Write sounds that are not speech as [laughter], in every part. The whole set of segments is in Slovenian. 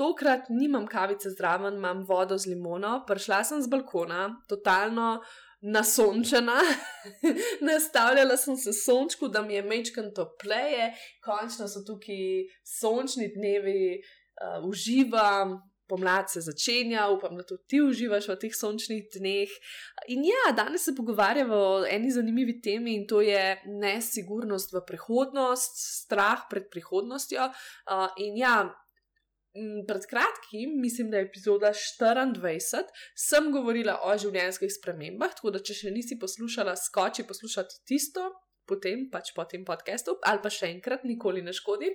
Tokrat nimam kavice zraven, imam vodo z limono, prišla sem z balkona, totalno nasončena, [laughs] nastavljala sem se sončku, da mi je mečkan topleje, končno so tukaj sončni dnevi, uh, uživam. Pomlad se začenja, upam, da tudi ti uživaš v teh sončnih dneh. In ja, danes se pogovarjamo o eni zanimivi temi, in to je nesigurnost v prihodnost, strah pred prihodnostjo. Uh, in ja, pred kratkim, mislim, da je epizoda 24, sem govorila o življenjskih spremembah, tako da če še nisi poslušala, skoči poslušati tisto, potem pač po tem podkastu, ali pa še enkrat, nikoli ne škodi.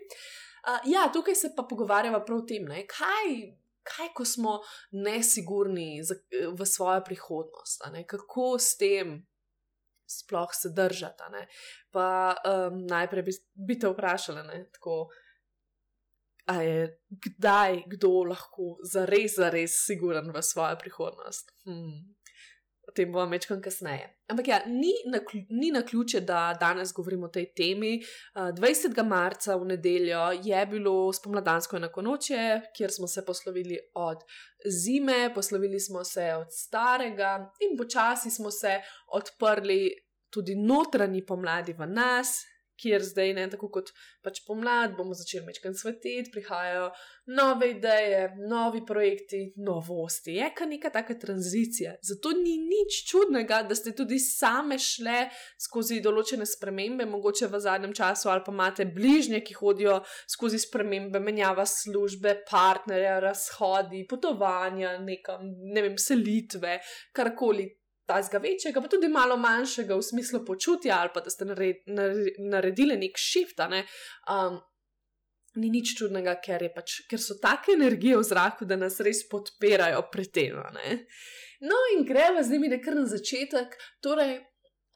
Uh, ja, tukaj se pa pogovarjava prav o tem, ne, kaj. Kaj, ko smo nesigurni v svojo prihodnost, kako s tem sploh se držati? Pa um, najprej bi, bi te vprašala, ne, tako, a je kdaj kdo lahko zares, zares siguren v svojo prihodnost. Hmm. O tem bomo večkrat kasneje. Ampak ja, ni na, ni na ključe, da danes govorimo o tej temi. 20. marca v nedeljo je bilo spomladansko enakonoče, kjer smo se poslovili od zime, poslovili smo se od starega in počasi smo se odprli tudi notranji pomladi v nas, kjer zdaj, ne tako kot pač pomlad, bomo začeli večkrat svetiti, prihajajo nove ideje, novi projekti, novosti. Je kar neka taka tranzicija. Zato ni nič čudnega, da ste tudi same šle skozi določene spremembe, mogoče v zadnjem času, ali pa imate bližnje, ki hodijo skozi spremembe, menjava službe, partnerja, razhodi, potovanja, nekam, ne vem, selitve, karkoli tazga večjega, pa tudi malo manjšega v smislu počutja, ali pa da ste naredili nek shift. Ne? Um, ni nič čudnega, ker, pač, ker so take energije v zraku, da nas res podpirajo pri tem. No, in gremo z njimi nekar na začetek. Torej,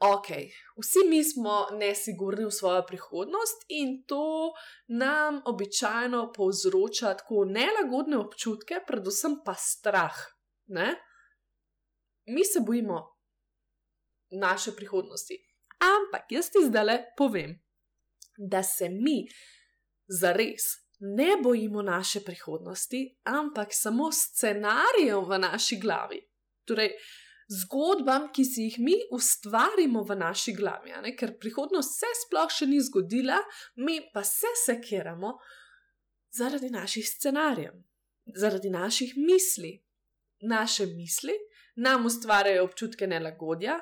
ok, vsi mi smo nesigurni v svojo prihodnost in to nam običajno povzroča tako nelagodne občutke, predvsem pa strah. Ne? Mi se bojimo naše prihodnosti. Ampak jaz ti zdaj le povem, da se mi zares ne bojimo naše prihodnosti, ampak samo scenarijev v naši glavi. Torej, zgodbam, ki si jih mi ustvarimo v naši glavi, ker prihodnost se sploh še ni zgodila, mi pa se sekiramo zaradi naših scenarijev, zaradi naših misli. Naše misli nam ustvarjajo občutke nelagodja,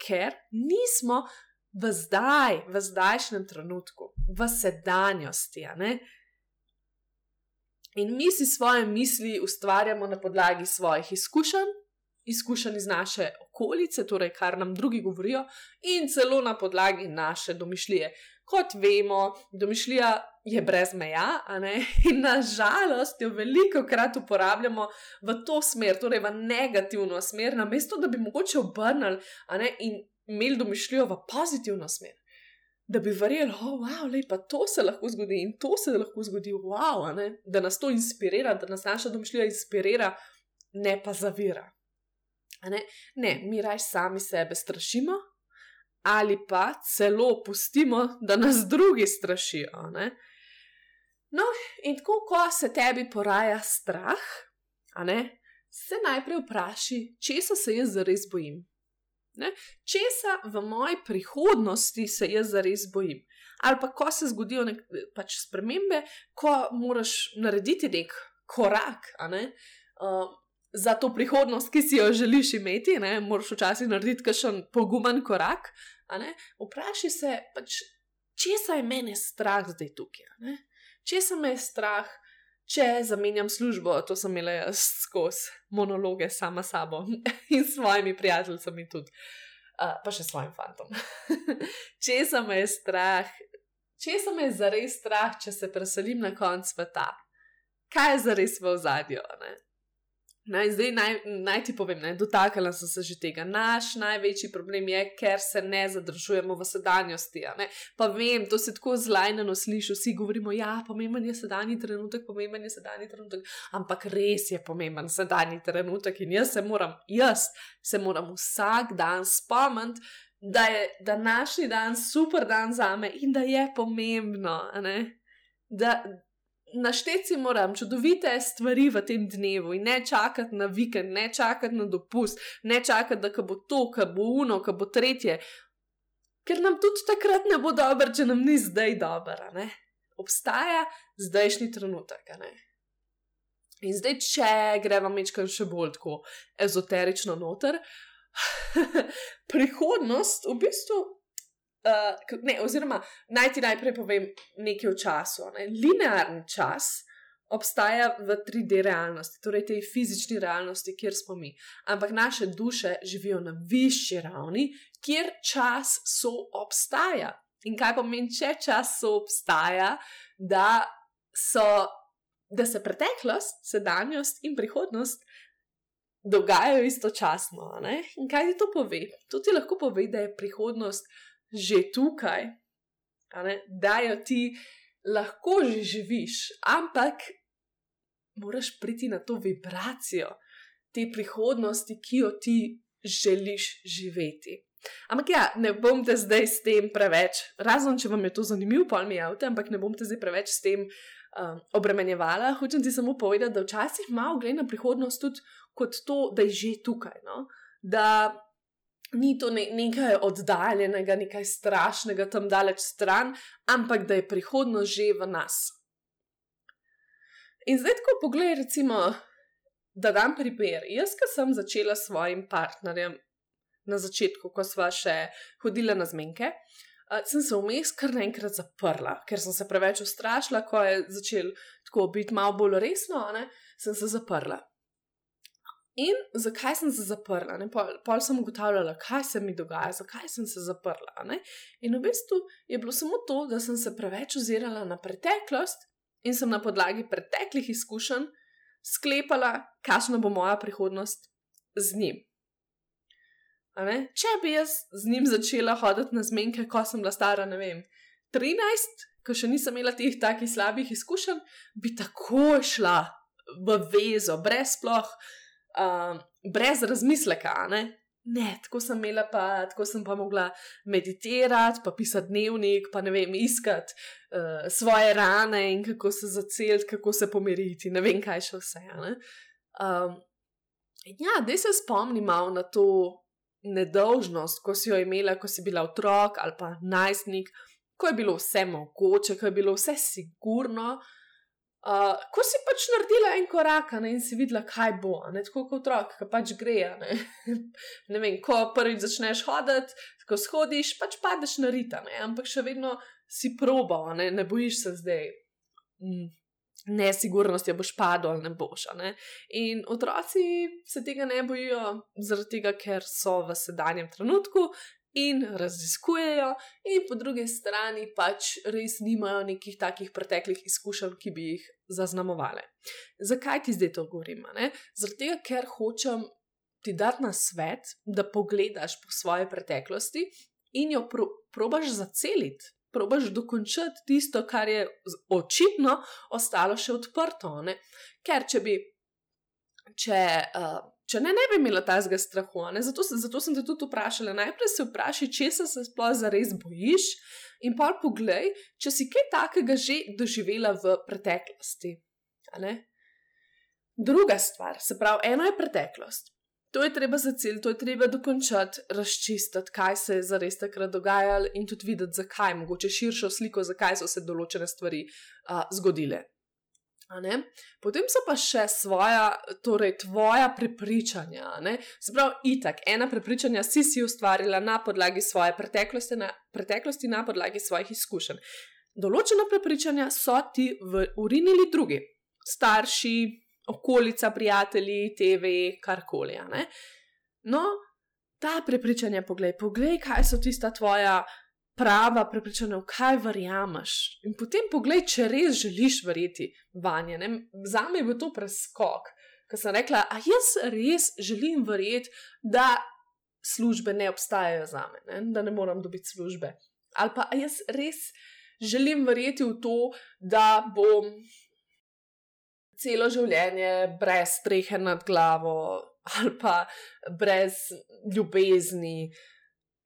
ker nismo v zdaj, v zdajšnjem trenutku, v sedanjosti. In mi si svoje misli ustvarjamo na podlagi svojih izkušenj, izkušenj iz naše okolice, torej kar nam drugi govorijo, in celo na podlagi naše domišljije. Kot vemo, domišljija je brez meja, [laughs] in nažalost jo veliko krat uporabljamo v to smer, torej v negativno smer, namesto da bi mogoče obrnili in imeli domišljijo v pozitivno smer. Da bi verjeli, da oh, wow, to se lahko zgodi in to se lahko zgodi, wow, da nas to inspirira, da nas naša domišljija inspirira, ne pa zavira. Ne? ne, mi raj sami sebe strašimo, ali pa celo pustimo, da nas drugi strašijo. Ne? No, in tako, ko se tebi poraja strah, se najprej vpraši, česa se jaz zares bojim. Ne? Česa v moji prihodnosti se jaz zares bojim. Ali pa, ko se zgodijo nek, pač spremembe, ko moraš narediti nek korak. Ne? Uh, za to prihodnost, ki si jo želiš imeti, ne, moraš včasih narediti kakšen pogumen korak. Vprašaj se, pač, česa je meni strah zdaj tukaj. Česa me je strah, če zamenjam službo, to sem imela jaz skozi monologe sama sabo [laughs] in s svojimi prijatelji tudi, uh, pa še s svojim fantom. [laughs] česa me je strah, česa me je zares strah, če se preselim na konc sveta. Kaj je zares v ozadju? Naj, zdaj naj, naj ti povem, ne, dotaknila sem se že tega. Naš največji problem je, ker se ne zadržujemo v sedanjosti. Pa vem, to se tako zlajneno sliši, vsi govorimo, da ja, je pomemben sedanji trenutek, pomemben je sedanji trenutek. Ampak res je pomemben sedanji trenutek in jaz se moram, jaz se moram vsak dan spomniti, da je današnji dan super dan za me in da je pomembno. Da, našteti moram čudovite stvari v tem dnevu in ne čakati na vikend, ne čakati na dopust, ne čakati, da bo to, da bo uno, da bo tretje. Ker nam tudi takrat ne bo dobro, če nam ni zdaj dobro. Obstaja zdajšnji trenutek. In zdaj, če gremo mečkaj še bolj tako ezoterično noter, [laughs] prihodnost v bistvu uh, ne, oziroma naj ti najprej povem nekaj o času. Ne. Linearni čas obstaja v 3D realnosti, torej tej fizični realnosti, kjer smo mi. Ampak naše duše živijo na višji ravni, kjer čas so obstaja. In kaj pomeni, če čas so obstaja, da, so, da se preteklost, sedanjost in prihodnost. Dogajajo istočasno. Ne? In kaj ti to pove? To ti lahko pove, da je prihodnost že tukaj, da jo ti lahko že živiš, ampak moraš priti na to vibracijo te prihodnosti, ki jo ti želiš živeti. Ampak ja, ne bom te zdaj s tem preveč, razen če vam je to zanimivo, pol mi je avto, ampak ne bom te zdaj preveč s tem um, obremenjevala. Hočem ti samo povedati, da včasih malo gledam na prihodnost tudi kot to, da je že tukaj. No? Da ni to ne, nekaj oddaljenega, nekaj strašnega tam daleč stran, ampak da je prihodnost že v nas. In zdaj, ko pogledaj, recimo, da dam primer. Jaz, ki sem začela s svojim partnerjem na začetku, ko sva še hodila na zmenke. Sem se vmes kar naenkrat zaprla, ker sem se preveč ustrašila, ko je začel tako biti malo bolj resno, ne? sem se zaprla. In zakaj sem se zaprla? Pol, pol sem ugotavljala, kaj se mi dogaja, zakaj sem se zaprla. Ne? In v bistvu je bilo samo to, da sem se preveč ozirala na preteklost in sem na podlagi preteklih izkušenj sklepala, kakšna bo moja prihodnost z njim. Če bi jaz z njim začela hoditi na zmenke, ko sem bila stara, ne vem, 13, ko še nisem imela teh takih slabih izkušenj, bi tako šla v vezo, brez sploh um, brez razmisleka. Ne? ne, tako sem imela, pa tako sem pa mogla meditirati, pa pisati dnevnik, pa ne vem, iskati uh, svoje rane in kako se zaceliti, kako se pomiriti, ne vem, kaj še vse. Um, ja, da se spomnim na to nedolžnost, ko si jo imela, ko si bila otrok ali pa najstnik. Ko je bilo vse mogoče, ko je bilo vse sigurno, Uh, ko si pač naredila en korak ne, in si videla, kaj bo, ne, tako kot otrok, ki pač gre. Ne. [laughs] ne vem, ko prvič začneš hoditi, ko shodiš, pač padeš na rita, ne, ampak še vedno si proba, ne, ne bojiš se zdaj. Mm. Nesigurnost je, boš padel ali ne boš. Ne? In otroci se tega ne bojijo, zaradi tega, ker so v sedanjem trenutku in raziskujejo, in po drugi strani pač res nimajo nekih takih preteklih izkušenj, ki bi jih zaznamovale. Zakaj ti zdaj to govorim? Zaradi tega, ker hočem ti dati na svet, da pogledaš po svoji preteklosti in jo pro, probaš zaceliti. Probaš dokončati tisto, kar je očitno ostalo še odprto. Ne? Ker če bi, če, uh, če ne, ne bi imela tazga strahu, zato, zato sem te tudi vprašala. Najprej se vprašaj, če se sploh zares bojiš, in pa poglej, če si kaj takega že doživela v preteklosti. Druga stvar, se pravi, eno je preteklost. To je treba za cilj, to je treba dokončati, razčistiti, kaj se je zares takrat dogajalo, in tudi videti, zakaj, mogoče širšo sliko, zakaj so se določene stvari uh, zgodile. Potem so pa še svoja, torej tvoja prepričanja. Sprav, itak, ena prepričanja si si ustvarila na podlagi svoje preteklosti, na, preteklosti, na podlagi svojih izkušenj. Določena prepričanja so ti urinili drugi, starši, okolica, prijatelji, TV, karkoli. No, ta prepričanja, poglej, poglej, kaj so tista tvoja prava prepričanja, v kaj verjameš. In potem poglej, če res želiš verjeti vanje. Za me je bil to preskok. ker sem rekla, a jaz res želim verjeti, da službe ne obstajajo za me, ne? da ne moram dobiti službe. Ali pa jaz res želim verjeti v to, da bom celo življenje brez strehe nad glavo ali pa brez ljubezni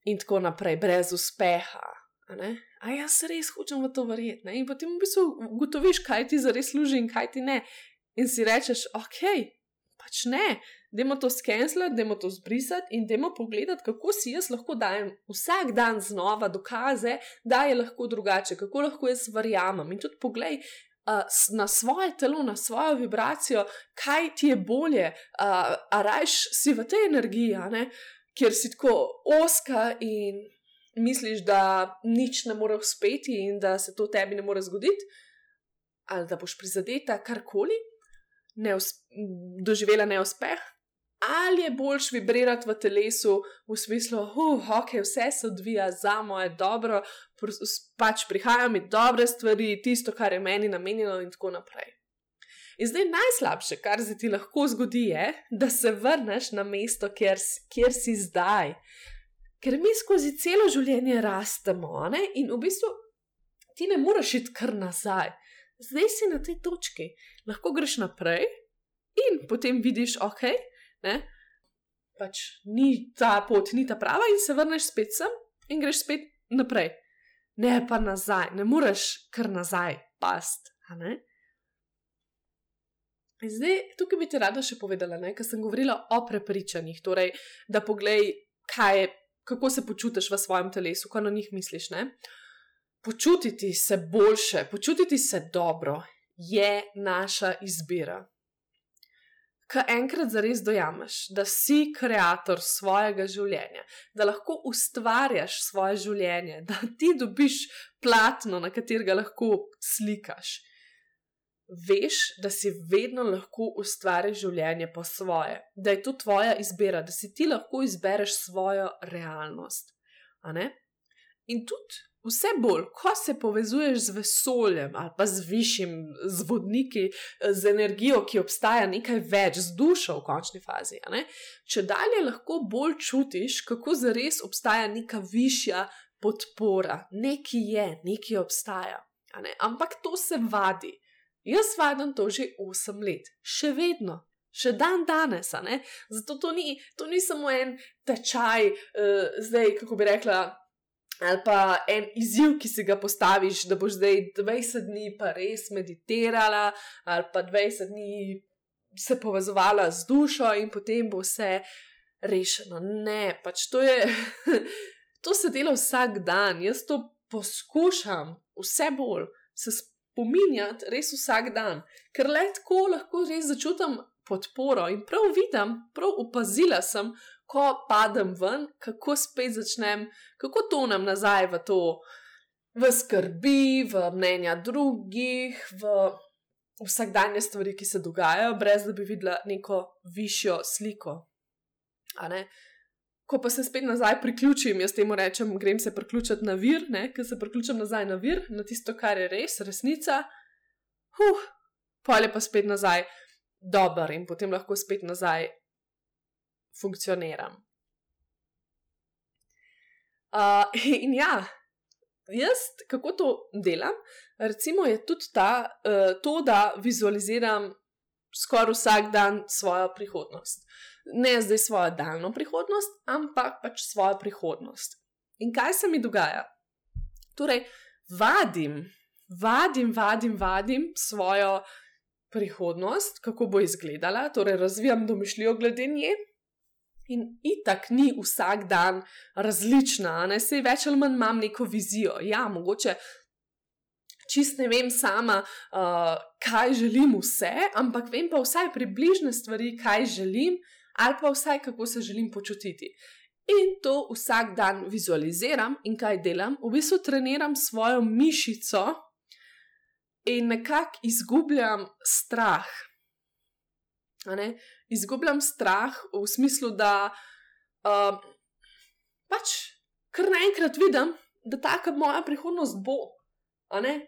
in tako naprej, brez uspeha. A, a jaz res hočem v to verjeti. Ne? In potem v bistvu ugotoviš, kaj ti za res služi in kaj ti ne. In si rečeš, ok, pač ne, Dajmo to skenslati, dajmo to zbrisati in dajmo pogledati, kako si jaz lahko dajem vsak dan znova dokaze, da je lahko drugače, kako lahko jaz verjamem. In tudi poglej na svoje telo, na svojo vibracijo, kaj ti je bolje, uh, a rajš si v tej energiji, kjer si tako oska in misliš, da nič ne more uspeti in da se to tebi ne more zgoditi, ali da boš prizadeta karkoli. Neus doživela neuspeh, ali je boljš vibrirati v telesu v smislu, uh, ok, vse se odvija za moje dobro, pač prihajajo mi dobre stvari, tisto, kar je meni namenjeno, in tako naprej. In zdaj najslabše, kar se ti lahko zgodi, je, da se vrneš na mesto, kjer, kjer si zdaj. Ker mi skozi celo življenje rastemo ne? in v bistvu ti ne moreš iti kar nazaj. Zdaj si na tej točki, lahko greš naprej in potem vidiš, ok, ne? pač ni ta pot, ni ta prava, in se vrneš spet sem in greš spet naprej. Ne pa nazaj, ne moreš kar nazaj past. Zdaj, tukaj bi ti rada še povedala, ker sem govorila o prepričanjih, torej, da poglej, je, kako se počutiš v svojem telesu, ko na njih misliš. Ne? Počutiti se boljše, počutiti se dobro je naša izbira ko enkrat zares dojameš, da si ustvarjalec svojega življenja, da lahko ustvarjaš svoje življenje, da ti dobiš platno, na katerega lahko slikaš. Veš, da si vedno lahko ustvariš življenje po svoje, da je to tvoja izbira, da si ti lahko izbereš svojo realnost. In tudi Vse bolj, ko se povezuješ z vesoljem ali pa z višjim, z vodniki, z energijo, ki obstaja nekaj več, z dušo v končni fazi, če dalje lahko bolj čutiš, kako zares obstaja neka višja podpora, nekaj je, nekaj obstaja. Ampak to se vadi. Jaz vadim to že 8 let, še vedno. Še dan danes, zato to ni, to ni samo en tečaj, uh, zdaj, kako bi rekla, ali pa en izziv, ki si ga postaviš, da boš zdaj 20 dni pa res meditirala, ali pa 20 dni se povezovala z dušo in potem bo vse rešeno. Ne, pač to je, [laughs] to se dela vsak dan, jaz to poskušam vse bolj se spominjati res vsak dan, ker le tako lahko res začutim podporo in prav vidim, prav opazila sem, ko padem ven, kako spet začnem, kako tonem nazaj v to, v skrbi, v mnenja drugih, v vsakdanje stvari, ki se dogajajo, brez da bi videla neko višjo sliko. Ko pa se spet nazaj priključim, jaz temu rečem, grem se priključiti na vir, ker se priključim nazaj na vir, na tisto, kar je res, resnica. Huh, pa je pa spet nazaj dober in potem lahko spet nazaj funkcioniram. Uh, [laughs] in ja, jaz, kako to delam, recimo je tudi ta, uh, to, da vizualiziram skoraj vsak dan svojo prihodnost. Ne zdaj svojo daljno prihodnost, ampak pač svojo prihodnost. In kaj se mi dogaja? Torej, vadim, vadim, vadim, vadim svojo prihodnost, kako bo izgledala, torej razvijam domišljijo glede nje. In itak ni vsak dan različna, ne se več ali manj imam neko vizijo. Ja, mogoče čist ne vem sama, uh, kaj želim vse, ampak vem pa vsaj približne stvari, kaj želim, ali pa vsaj kako se želim počutiti. In to vsak dan vizualiziram in kaj delam, v bistvu treniram svojo mišico in nekako izgubljam strah izgubljam strah v smislu, da uh, pač kar naenkrat vidim, da taka moja prihodnost bo.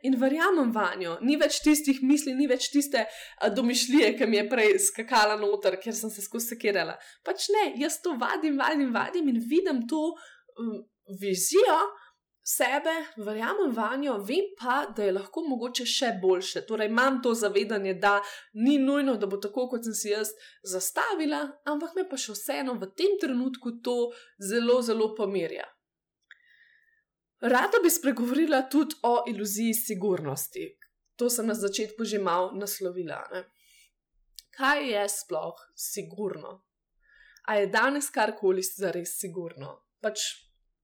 In verjamem vanjo, ni več tistih misli, ni več tiste domišljije, ki mi je prej skakala noter, ker sem se skozi sekirala. Pač ne, jaz to vadim, vadim, vadim in vidim to um, vizijo sebe, verjamem vanjo, vem pa, da je lahko mogoče še boljše. Torej, imam to zavedanje, da ni nujno, da bo tako, kot sem si jaz zastavila, ampak me pa še vseeno v tem trenutku to zelo, zelo pomirja. Rada bi spregovorila tudi o iluziji sigurnosti. To sem na začetku že malo naslovila. Ne? Kaj je sploh sigurno? A je danes karkoli zares sigurno? Pač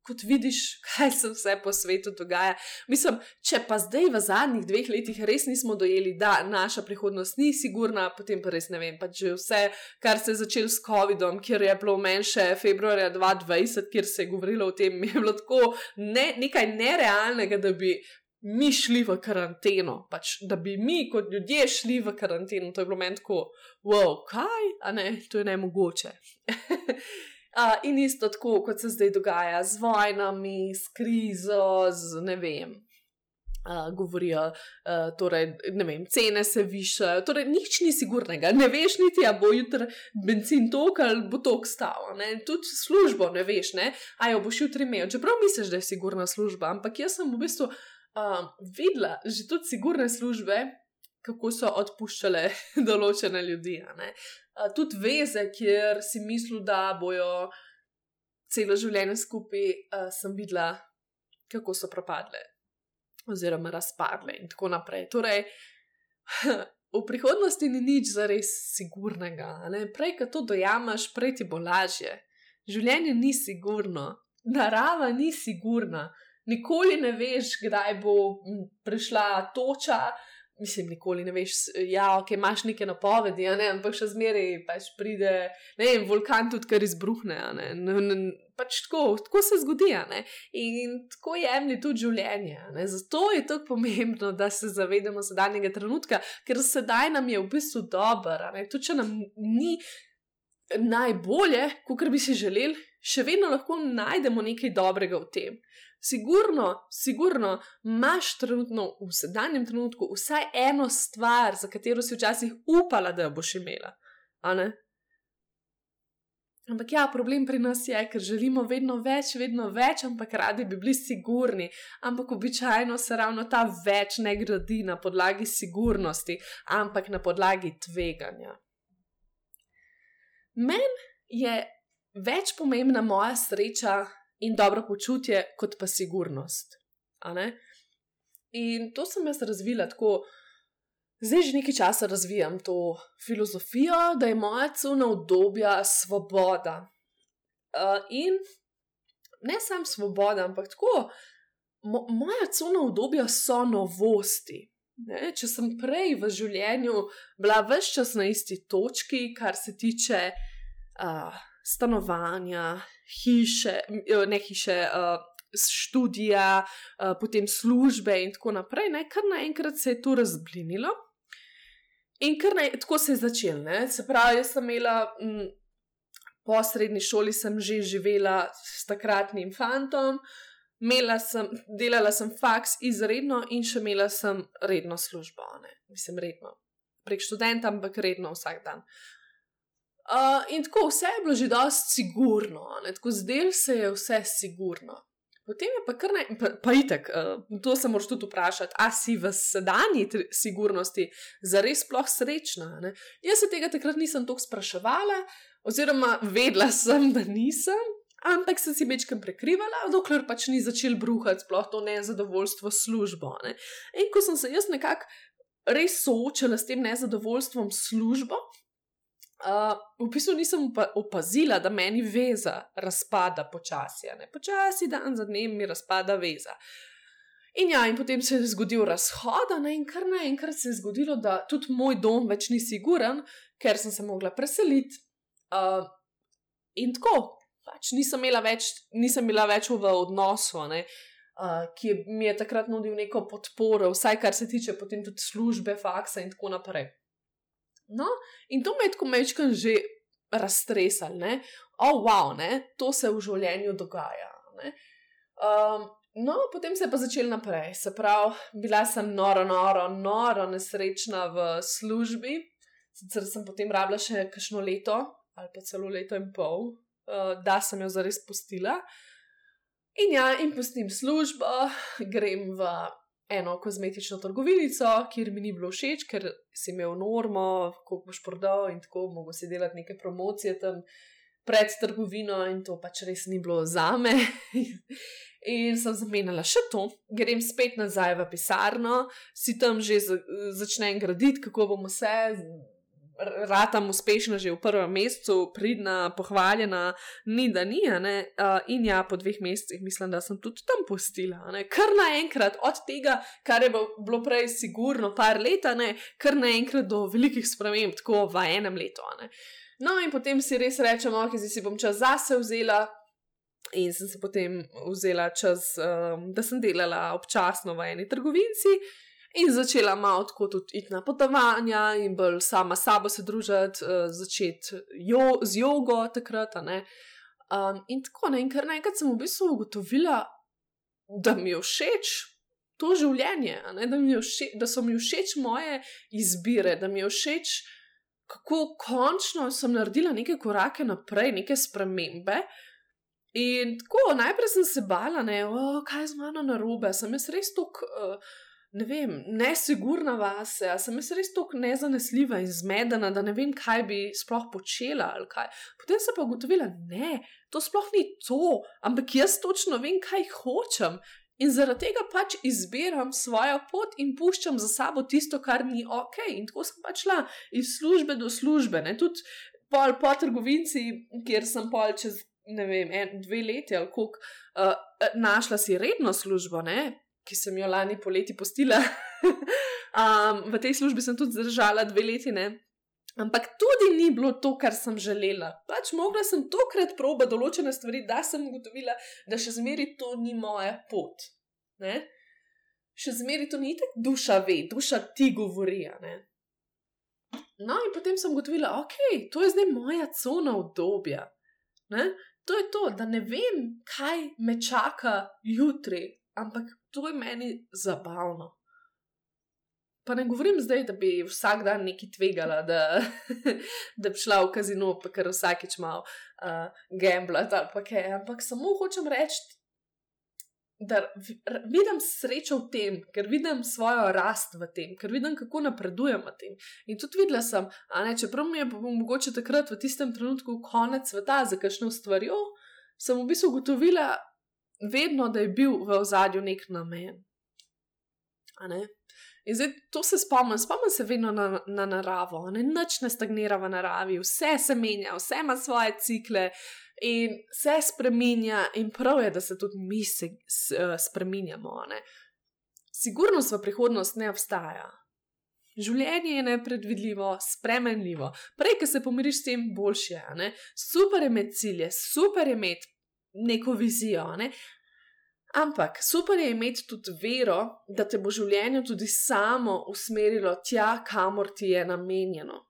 kot vidiš, kaj se vse po svetu dogaja. Mislim, če pa zdaj v zadnjih dveh letih res nismo dojeli, da naša prihodnost ni sigurna, potem pa res ne vem. Pač vse, kar se je začelo s COVID-om, kjer je bilo menše februarja 2020, kjer se je govorilo o tem, [laughs] je bilo tako ne, nekaj nerealnega, da bi. Mi šli v karanteno, pač, da bi mi kot ljudje šli v karanteno. To je bilo meni tako, wow, kaj, a ne, to je ne mogoče. [laughs] Uh, in isto tako, kot se zdaj dogaja z vojnami, s krizo, z ne vem. Uh, govorijo, uh, torej, ne vem, cene se višajo, torej, nič ni sigurnega. Ne veš, niti a bo jutri benzin tok ali bo tok stal. Tudi službo ne veš, ne? a jo boš jutri imel. Čeprav misliš, da je sigurna služba, ampak jaz sem v bistvu uh, videla že tudi sigurne službe, kako so odpuščale [laughs] določene ljudi. Tudi veze, kjer si mislil, da bojo celo življenje skupaj, sem videla, kako so propadle, oziroma razpadle in tako naprej. Torej, [laughs] v prihodnosti ni nič za res sigurnega. Prej, ko to dojamaš, prej ti bo lažje. Življenje ni sigurno, narava ni sigurna. Nikoli ne veš, kdaj bo prišla toča, mislim, nikoli ne veš, ja, ok, imaš neke napovedi, ne, ampak še zmeraj pač pride, ne vem, vulkan tudi kar izbruhne. Ne, ne, ne, pač tako, tako se zgodi, ne, in tako jemlji tudi življenje. Ne, zato je tako pomembno, da se zavedamo sedanjega trenutka, ker sedaj nam je v bistvu dobro, tudi če nam ni najbolje, kot bi si želeli, še vedno lahko najdemo nekaj dobrega v tem. Sigurno, sigurno imaš trenutno, v sedanjem trenutku, vsaj eno stvar, za katero si včasih upala, da jo boš imela. Ampak ja, problem pri nas je, ker želimo vedno več, vedno več, ampak radi bi bili sigurni. Ampak običajno se ravno ta več ne gradi na podlagi sigurnosti, ampak na podlagi tveganja. Meni je več pomembna moja sreča in dobro počutje, kot pa sigurnost. In to sem jaz razvila tako, zdaj že nekaj časa razvijam to filozofijo, da je moja cuna obdobja svoboda. Uh, in ne samo svoboda, ampak tako, mo moja cuna obdobja so novosti. Ne? Če sem prej v življenju bila vse čas na isti točki, kar se tiče uh, stanovanja, hiše, ne hiše, uh, študija, uh, potem službe in tako naprej, ne, kar naenkrat se je to razblinilo. In kar naj, tako se je začelo. Ne? Se pravi, jaz sem imela m, po srednji šoli, sem že živela s takratnim fantom, sem, delala sem faks izredno in še imela sem redno službo. Ne? Mislim, redno. Prek študenta, ampak redno vsak dan. Uh, in tako vse je bilo že dosti sigurno, ne? tako zdel se je vse sigurno. Potem je pa kar naj, pa, pa itek, uh, to se moraš tudi vprašati, a si v sedanji sigurnosti zares sploh srečna. Ne? Jaz se tega takrat nisem toliko spraševala, oziroma vedela sem, da nisem, ampak sem si večkrat prekrivala, dokler pač ni začel bruhati sploh to nezadovoljstvo službo. Ne? In ko sem se jaz nekako res soočala s tem nezadovoljstvom službo, Uh, v bistvu nisem opazila, da meni veza razpada počasi. Počasi, dan za dnem, mi razpada veza. In ja, in potem se je zgodil razhod, ne? in kar naenkrat se je zgodilo, da tudi moj dom več ni siguren, ker sem se mogla preseliti. Uh, in tako, pač nisem, več, nisem bila več v odnosu, uh, ki mi je takrat nudil neko podporo, vsaj kar se tiče potem tudi službe, faksa in tako naprej. No, in to me je tako mečkam že raztresal, da oh, wow, ne? to se v življenju dogaja. Um, No, potem se je pa začel naprej. Se pravi, bila sem noro, noro, noro nesrečna v službi. Sicer sem potem rabila še kakšno leto ali pa celo leto in pol, uh, da sem jo zares pustila. In ja, in pustim službo, grem v eno kozmetično trgovinico, kjer mi ni bilo všeč, ker si imel normo, koliko boš prodal in tako, mogo si delati neke promocije tam pred trgovino in to pač res ni bilo za me. [laughs] In sem zamenjala še to, grem spet nazaj v pisarno, si tam že začnem graditi, kako bomo vse, ratam uspešna že v prvem mesecu, pridna, pohvaljena, ni da ni, uh, in ja, po dveh mesecih mislim, da sem tudi tam postila, kar naenkrat od tega, kar je bilo prej sigurno par let, kar naenkrat do velikih sprememb, tako v enem letu. No, in potem si res rečemo, ok, zdaj si bom čas zase vzela, In sem se potem vzela čas, um, da sem delala občasno v eni trgovini in začela malo tako tudi iti na potovanja in bolj sama sabo se družiti, uh, začeti jo, z jogo takrat. Um, in tako ne, in kar naenkrat sem v bistvu ugotovila, da mi je všeč. To življenje, da, všeč, da so mi všeč moje izbire, da mi je všeč, kako končno sem naredila neke korake naprej, neke spremembe, In tako, najprej sem se bala, ne, oh, kaj je z mano narobe, sem jaz res tako, uh, ne vem, nesigurna vase, sem jaz res tako nezanesljiva in zmedena, da ne vem, kaj bi sploh počela ali kaj. Potem sem pa ugotovila, ne, to sploh ni to, ampak jaz točno vem, kaj hočem. In zaradi tega pač izbiram svojo pot in puščam za sabo tisto, kar ni ok. In tako sem pač šla iz službe do službe, ne? tudi pol po trgovinci, kjer sem pol čez ne vem, en, dve leti ali koliko, uh, našla si redno službo, ne? Ki sem jo lani poleti postila. [laughs] um, v tej službi sem tudi zdržala dve leti, ne? ampak tudi ni bilo to, kar sem želela. Pač mogla sem tokrat proba določene stvari, da sem ugotovila, da še zmeri to ni moja pot. Ne? Še zmeri to ni tako, duša ve, duša ti govori. No, in potem sem ugotovila, da okay, je to zdaj moja cona obdobja. Ne? to je to, da ne vem, kaj me čaka jutri, ampak to je meni zabavno. Pa ne govorim zdaj, da bi vsak dan nekaj tvegala, da, [laughs] da bi šla v kazino, pa kar vsakeč malo uh, gamblat ali pa kaj. Ampak samo hočem reči, da vidim srečo v tem, ker vidim svojo rast v tem, ker vidim, kako napredujem v tem. In tudi videla sem, ne, čeprav mi je mogoče takrat v tistem trenutku konec sveta za kakšno stvarjo, sem v bistvu ugotovila, vedno, da je bil v ozadju nek namen. In zdaj to se spomnim, spomnim se vedno na, na naravo, ne nič ne stagnira v naravi, vse se menja, vse ima svoje cikle. In se spremenja, in prav je, da se tudi mi se, s, uh, spremenjamo. Ne? Sigurnost v prihodnost ne obstaja. Življenje je nepredvidljivo, spremenljivo. Prej, ko se pomiriš s tem, boljše je. Super je imeti cilje, super je imeti neko vizijo. Ne? Ampak super je imeti tudi vero, da te bo življenje tudi samo usmerilo tja, kamor ti je namenjeno.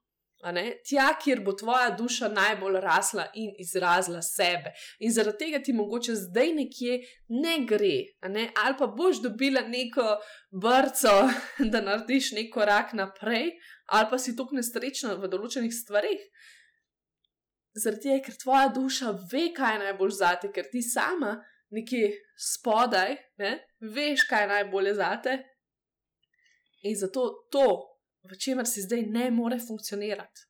Tja, kjer bo tvoja duša najbolj rasla in izrazila sebe. In zaradi tega ti mogoče zdaj nekje ne gre, ne? ali pa boš dobila neko brco, [laughs] da narediš nek korak naprej, ali pa si tako nesrečna v določenih stvarih. Zaradi tega, ker tvoja duša ve, kaj je najbolj zate, ker ti sama nekje spodaj ne? veš, kaj je najbolje zate. In zato to v čemer si zdaj ne more funkcionirati.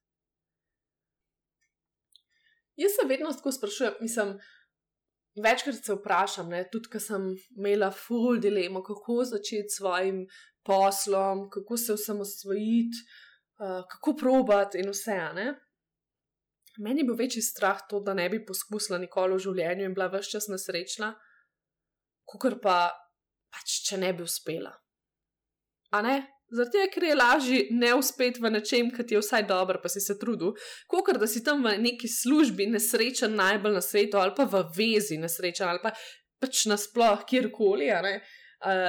Jaz se vedno tako sprašujem, mislim, večkrat se vprašam, ne, tudi ko sem imela full dilemo, kako začeti s svojim poslom, kako se osamosvojiti, uh, kako probati in vse. Ne. Meni bo večji strah to, da ne bi poskusila nikoli v življenju in bila vse čas nesrečna, kot pa pač, če ne bi uspela. A ne? Zato je, ker je lažje ne uspeti v nečem, ki ti je vsaj dobro, pa si se trudil, kot da si tam v neki službi nesrečen, najbolj na svetu, ali pa v vezi nesrečen, ali pa pač nasploh kjerkoli. Uh,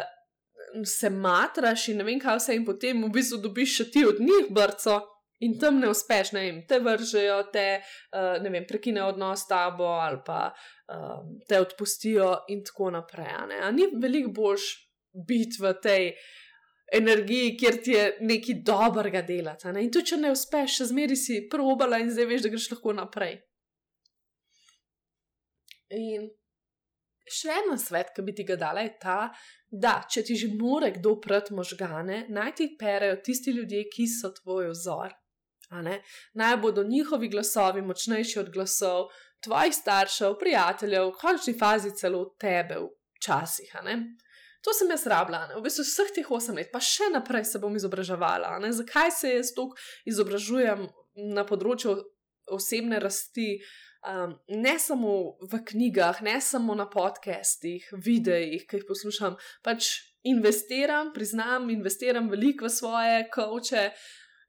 se matraš in ne vem, kaj vse, in potem v bistvu dobiš še ti od njih brco In tam ne uspeš, ne vem, te vržejo, te uh, ne vem, prekinejo odnos s tabo ali pa um, te odpustijo, in tako naprej. Ni veliko boljš biti v tej energiji, kjer ti je nekaj dobrega delati. Ne? In tudi, če ne uspeš, še zmeri si probala in zdaj veš, da greš lahko naprej. In še en svet, ki bi ti ga dala, je ta, da če ti že more kdo pred možgane, naj ti perejo tisti ljudje, ki so tvoj vzor. Naj bodo njihovi glasovi močnejši od glasov tvojih staršev, prijateljev, v končni fazi celo tebe, včasih. To sem jaz rabila, ne? v bistvu vseh teh osem let, pa še naprej se bom izobraževala. Zakaj se jaz tako izobražujem na področju osebne rasti, um, ne samo v knjigah, ne samo na podcastih, videih, ki jih poslušam, pač investiram, priznam, investiram veliko v svoje koče.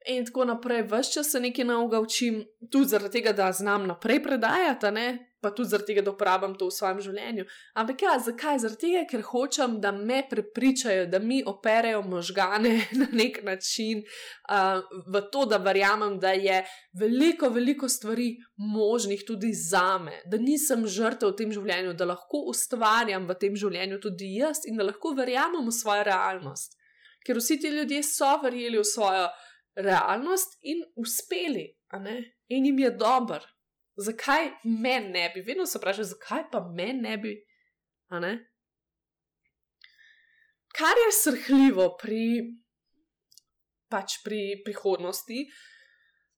In tako naprej, vse čas se nekaj nauga učim, tudi zaradi tega, da znam naprej predajati, ne? pa tudi zaradi tega, da uporabljam to v svojem življenju. Ampak ja, zakaj? Zaradi tega, ker hočem, da me prepričajo, da mi operajo možgane [laughs] na nek način, uh, v to, da verjamem, da je veliko, veliko stvari možnih tudi za me, da nisem žrtev v tem življenju, da lahko ustvarjam v tem življenju tudi jaz in da lahko verjamem v svojo realnost. Ker vsi ti ljudje so verjeli v svojo realnost in uspeli, in jim je dobro. Zakaj meni ne bi? Vedno se vprašam, zakaj pa meni ne bi? Kar je srhljivo pri, pač pri prihodnosti,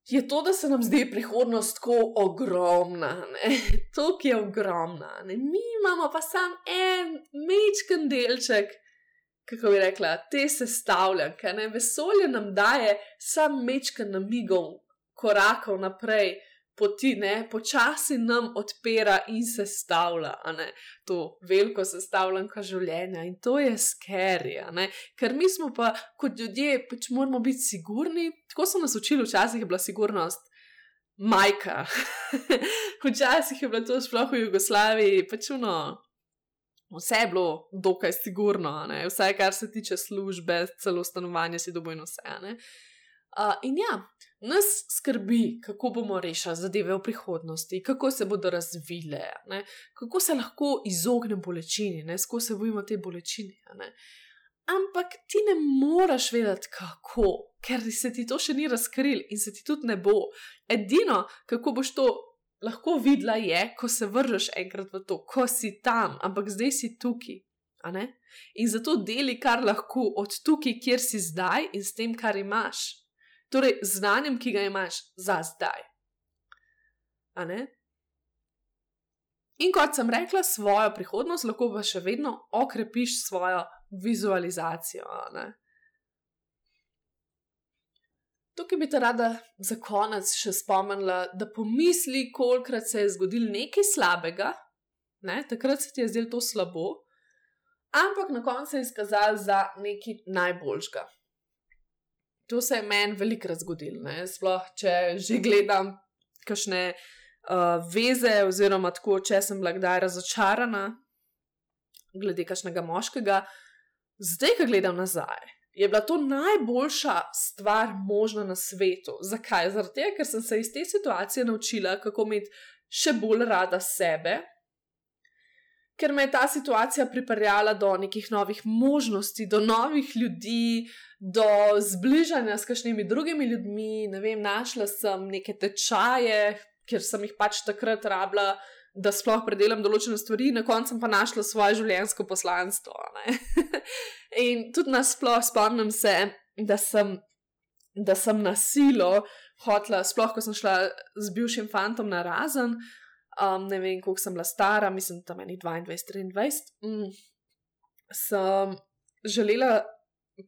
je to, da se nam zdi prihodnost tako ogromna. [laughs] To, ki je ogromna. Ne? Mi imamo pa samo en mečken delček kako bi rekla, te sestavljanke. Ne? Vesolje nam daje sam mečka namigov, korakov naprej, poti, ne? počasi nam odpira in sestavlja to veliko sestavljanko življenja. In to je skeri, ker mi smo pa kot ljudje, pač moramo biti sigurni. Tako so nas učili, včasih je bila sigurnost. Majka. [laughs] Včasih je bilo to sploh v Jugoslaviji, pač uno, vse je bilo dokaj sigurno, ne? vse, kar se tiče službe, celo stanovanja, si dobo in vse. Uh, in ja, nas skrbi, kako bomo rešili zadeve v prihodnosti, kako se bodo razvile, ne? kako se lahko izognemo bolečini, kako se bojimo te bolečine. Ampak ti ne moreš vedeti, kako, ker se ti to še ni razkril in se ti tudi ne bo. Edino, kako boš to lahko videla je, ko se vržeš enkrat v to, ko si tam, ampak zdaj si tukaj. In zato deli, kar lahko od tukaj, kjer si zdaj in s tem, kar imaš. Torej, znanjem, ki ga imaš za zdaj. In kot sem rekla, svojo prihodnost lahko pa še vedno okrepiš svojo vizualizacijo. Tukaj bi te rada za konec še spomnila, da pomisli, kolikrat se je zgodil nekaj slabega, ne? takrat se ti je zdelo to slabo, ampak na koncu se je izkazalo za nekaj najboljšega. To se je meni velikrat zgodilo, sploh če že gledam kakšne uh, veze, oziroma tako, če sem bila kdaj razočarana glede kakšnega moškega, zdaj, ko gledam nazaj je bila to najboljša stvar možna na svetu. Zakaj? Zato, ker sem se iz te situacije naučila, kako imeti še bolj rada sebe, ker me je ta situacija pripeljala do nekih novih možnosti, do novih ljudi, do zbližanja s kakšnimi drugimi ljudmi. Ne vem, našla sem neke tečaje, ker sem jih pač takrat rabila. Da sploh predelam določene stvari, na koncu pa našla svoje življenjsko poslanstvo. [laughs] In tudi nasplošno spomnim se, da sem, da sem na silo hotla, sploh ko sem šla z bivšim fantom na razen, um, ne vem, koliko sem bila stara, mislim, tam je 22, 23, mm, sem želela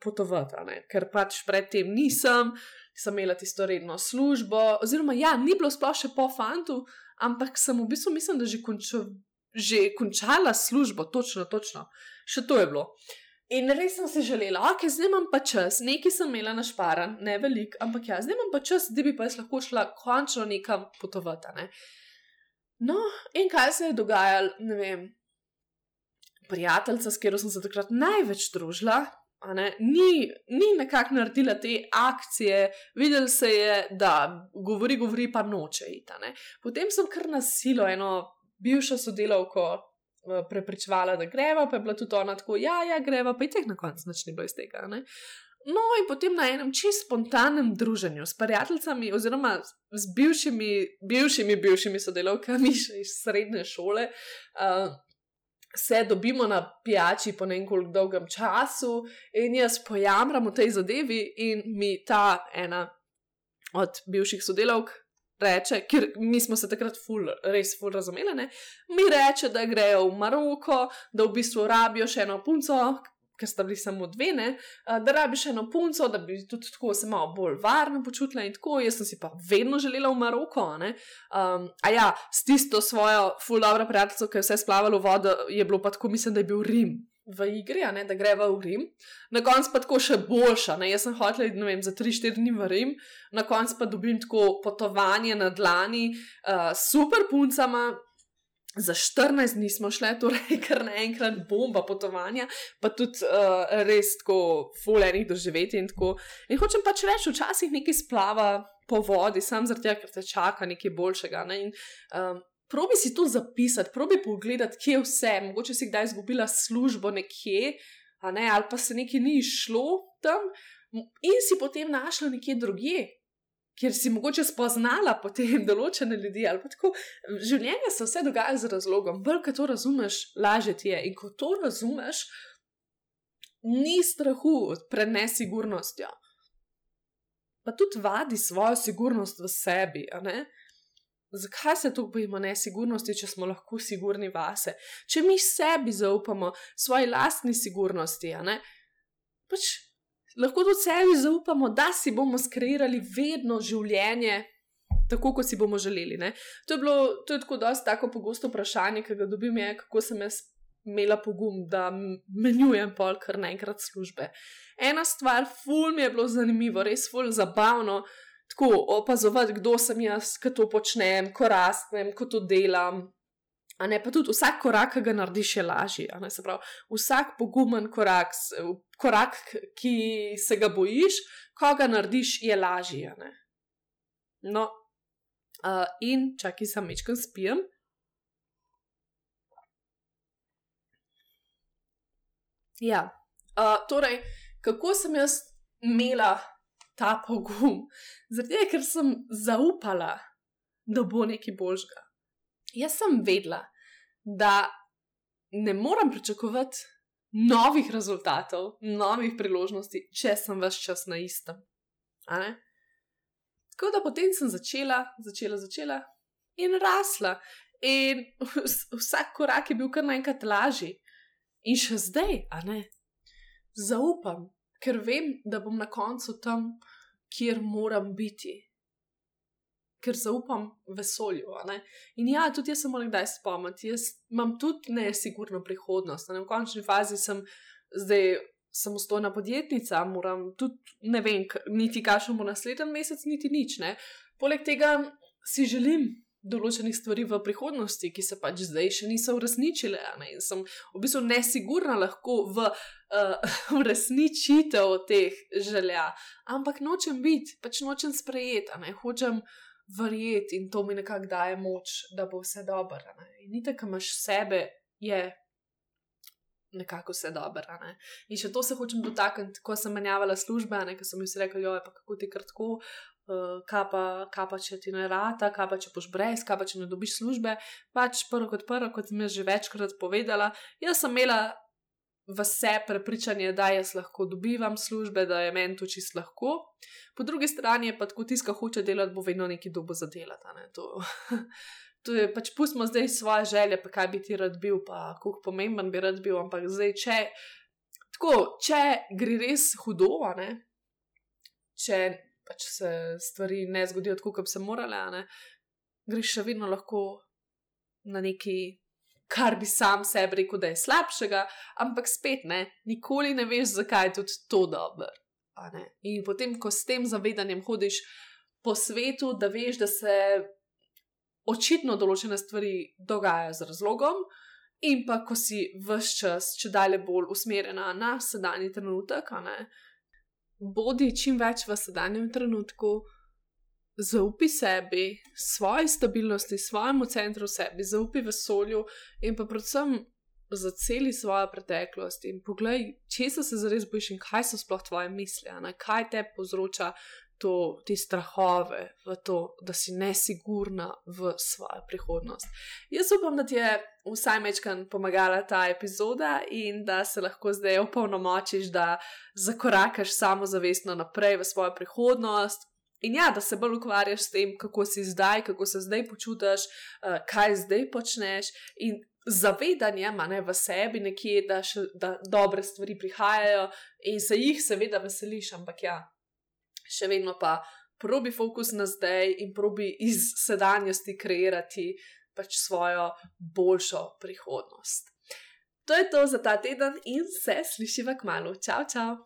potovati, ker pač predtem nisem, sem imela tisto redno službo, oziroma ja, ni bilo sploh še po fantu, ampak sem v bistvu, mislim, da že, končo, že končala službo, točno, točno, še to je bilo. In res sem si želela, ok, zdaj imam pa čas, nekaj sem imela našparan, ne velik, ampak ja, zdaj imam pa čas, da bi pa jaz lahko šla končno nekam potovati. Ne? No, in kaj se je dogajalo, ne vem. Prijateljica, s katero sem se takrat največ družila, Ni, ni nekako naredila te akcije, videl se je, da govori, govori, pa noče iti. Potem sem kar na silo eno bivšo sodelavko uh, prepričevala, da greva, pa je bila tudi ona tako, ja, ja, greva, pa je teh na koncu nič ni bilo iz tega. Ne? No, in potem na enem čist spontanem druženju s prijateljicami, oziroma z bivšimi, bivšimi, bivšimi sodelavkami [laughs] iz srednje šole, uh, se dobimo na pijači po nekoliko dolgem času, in jaz pojamram v tej zadevi, in mi ta ena od bivših sodelavk reče, ker mi smo se takrat ful, res ful razumeli, ne? mi reče, da grejo v Maroko, da v bistvu rabijo še eno punco, ker sta bili samo dve, ne? da rabiš eno punco, da bi tudi tako se malo bolj varno počutila in tako. Jaz sem si pa vedno želela v Maroko. Um, a ja, s tisto svojo ful dobro prijateljico, ki je vse splavalo v vodo, je bilo pa tako, mislim, da je bil Rim v igri, ne, da greva v Rim, na koncu pa tako še boljša. Ne. Jaz sem hotel, ne vem, za 3-4 dni v Rim, na koncu pa dobim tako potovanje na dlani, uh, super puncama. Za 14 dni smo šli, torej [laughs] kar naenkrat bomba potovanja, pa tudi uh, res tako fulejnih doživeti in tako. In hočem pač reči, včasih nekaj splava po vodi, sam zaradi tega, ker te čaka nekaj boljšega. Ne? In, um, probi si to zapisati, probi pogledati, kje vse, mogoče si kdaj izgubila službo nekje, ne, ali pa se nekaj ni išlo tam in si potem našla nekje drugje. Ker si mogoče spoznala potem določene ljudi, ali pa tako. Življenje se vse dogaja z razlogom, bolj ko to razumeš, lažje ti je. In ko to razumeš, ni strahu pred nesigurnostjo. Pa tudi vadi svojo sigurnost v sebi, a ne? Zakaj se tako bojimo nesigurnosti, če smo lahko sigurni vase? Če mi sebi zaupamo, svoji lastni sigurnosti, pač lahko tudi sebi zaupamo, da si bomo skreirali vedno življenje tako, kot si bomo želeli. Ne? To je bilo to je tako dosti tako pogosto vprašanje, ki ga dobim, je, kako sem jaz imela pogum, da menjujem pol kar naenkrat službe. Ena stvar, ful mi je bilo zanimivo, res ful zabavno tako opazovati, kdo sem jaz, ko to počnem, ko rastem, ko to delam. A ne pa tudi vsak korak, ki ga narediš, je lažji. Se pravi, vsak pogumen korak, korak, ki se ga bojiš, ko ga narediš, je lažji. No, uh, in čakaj, sem večkrat spijem. Ja, uh, torej, kako sem jaz imela ta pogum. Zato, ker sem zaupala, da bo nekaj božga. Jaz sem vedela, da ne morem pričakovati novih rezultatov, novih priložnosti, če sem vse čas na istem. Tako da potem sem začela, začela, začela in rasla. In vsak korak je bil kar naenkrat lažji. In še zdaj, a ne, zaupam, ker vem, da bom na koncu tam, kjer moram biti. Ker zaupam vesolju. In ja, tudi jaz se moram kdaj spomniti. Jaz imam tudi nesigurno prihodnost. Na končni fazi sem zdaj samostojna podjetnica, moram tudi ne vem, niti kakšen bo naslednji mesec, niti nič. Ne? Poleg tega si želim določenih stvari v prihodnosti, ki se pač zdaj še niso uresničile. In sem v bistvu nesigurna lahko v uh, [laughs] uresničitev teh želja. Ampak nočem biti, pač nočem sprejeti, ne hočem verjeti in to mi nekako daje moč, da bo vse dobro. In ni tako, imaš sebe, je. Nekako vse dobro. In še to se hočem dotakniti, ko sem menjavala službe, ker sem jim rekel, jo je pa kako ti kratko, uh, kaj, pa, kaj pa če ti ne rata, kaj pa če boš brez, kaj pa če ne dobiš službe. Pač prvo kot prvo, kot sem že večkrat povedala, jaz sem imela vse prepričanje, da jaz lahko dobivam službe, da je meni to čist lahko. Po drugi strani je pa tako tiska hoče delati, bo vedno neki dobo za delati. Ne? To, [laughs] to je pač pustimo zdaj svoje želje, pa kaj bi ti rad bil, pa kako pomemben bi rad bil. Ampak zdaj, če, tako, če gre res hudo, ne? če pač se stvari ne zgodijo tako, kot bi se morale, ne, greš še vedno lahko na neki, kar bi sam sebi rekel, da je slabšega, ampak spet ne, nikoli ne veš, zakaj je tudi to dobro. In potem, ko s tem zavedanjem hodiš po svetu, da veš, da se očitno določene stvari dogajajo z razlogom. in pa ko si vse čas, če dalje bolj usmerjena na sedanji trenutek, bodi čim več v sedanjem trenutku, zaupi sebi, svoji stabilnosti, svojemu centru sebi, zaupi vesolju in pa predvsem. Za celi svojo preteklost in poglej, če se zares bojiš in kaj so sploh tvoje misli, kaj te povzroča to, te strahove, v to, da si nesigurna v svojo prihodnost. Jaz upam, da ti je vsaj mečkan pomagala ta epizoda in da se lahko zdaj opolnomočiš, da zakorakaš samozavestno naprej v svojo prihodnost. In ja, da se bolj ukvarjaš s tem, kako si zdaj, kako se zdaj počutiš, uh, kaj zdaj počneš, in zavedanjem ne, v sebi, nekje, da, še, da dobre stvari prihajajo in se jih seveda veseliš, ampak ja, še vedno pa probi fokus na zdaj in probi iz sedanjosti kreirati pač svojo boljšo prihodnost. To je to za ta teden in se slišiva k malu. Čau, čau!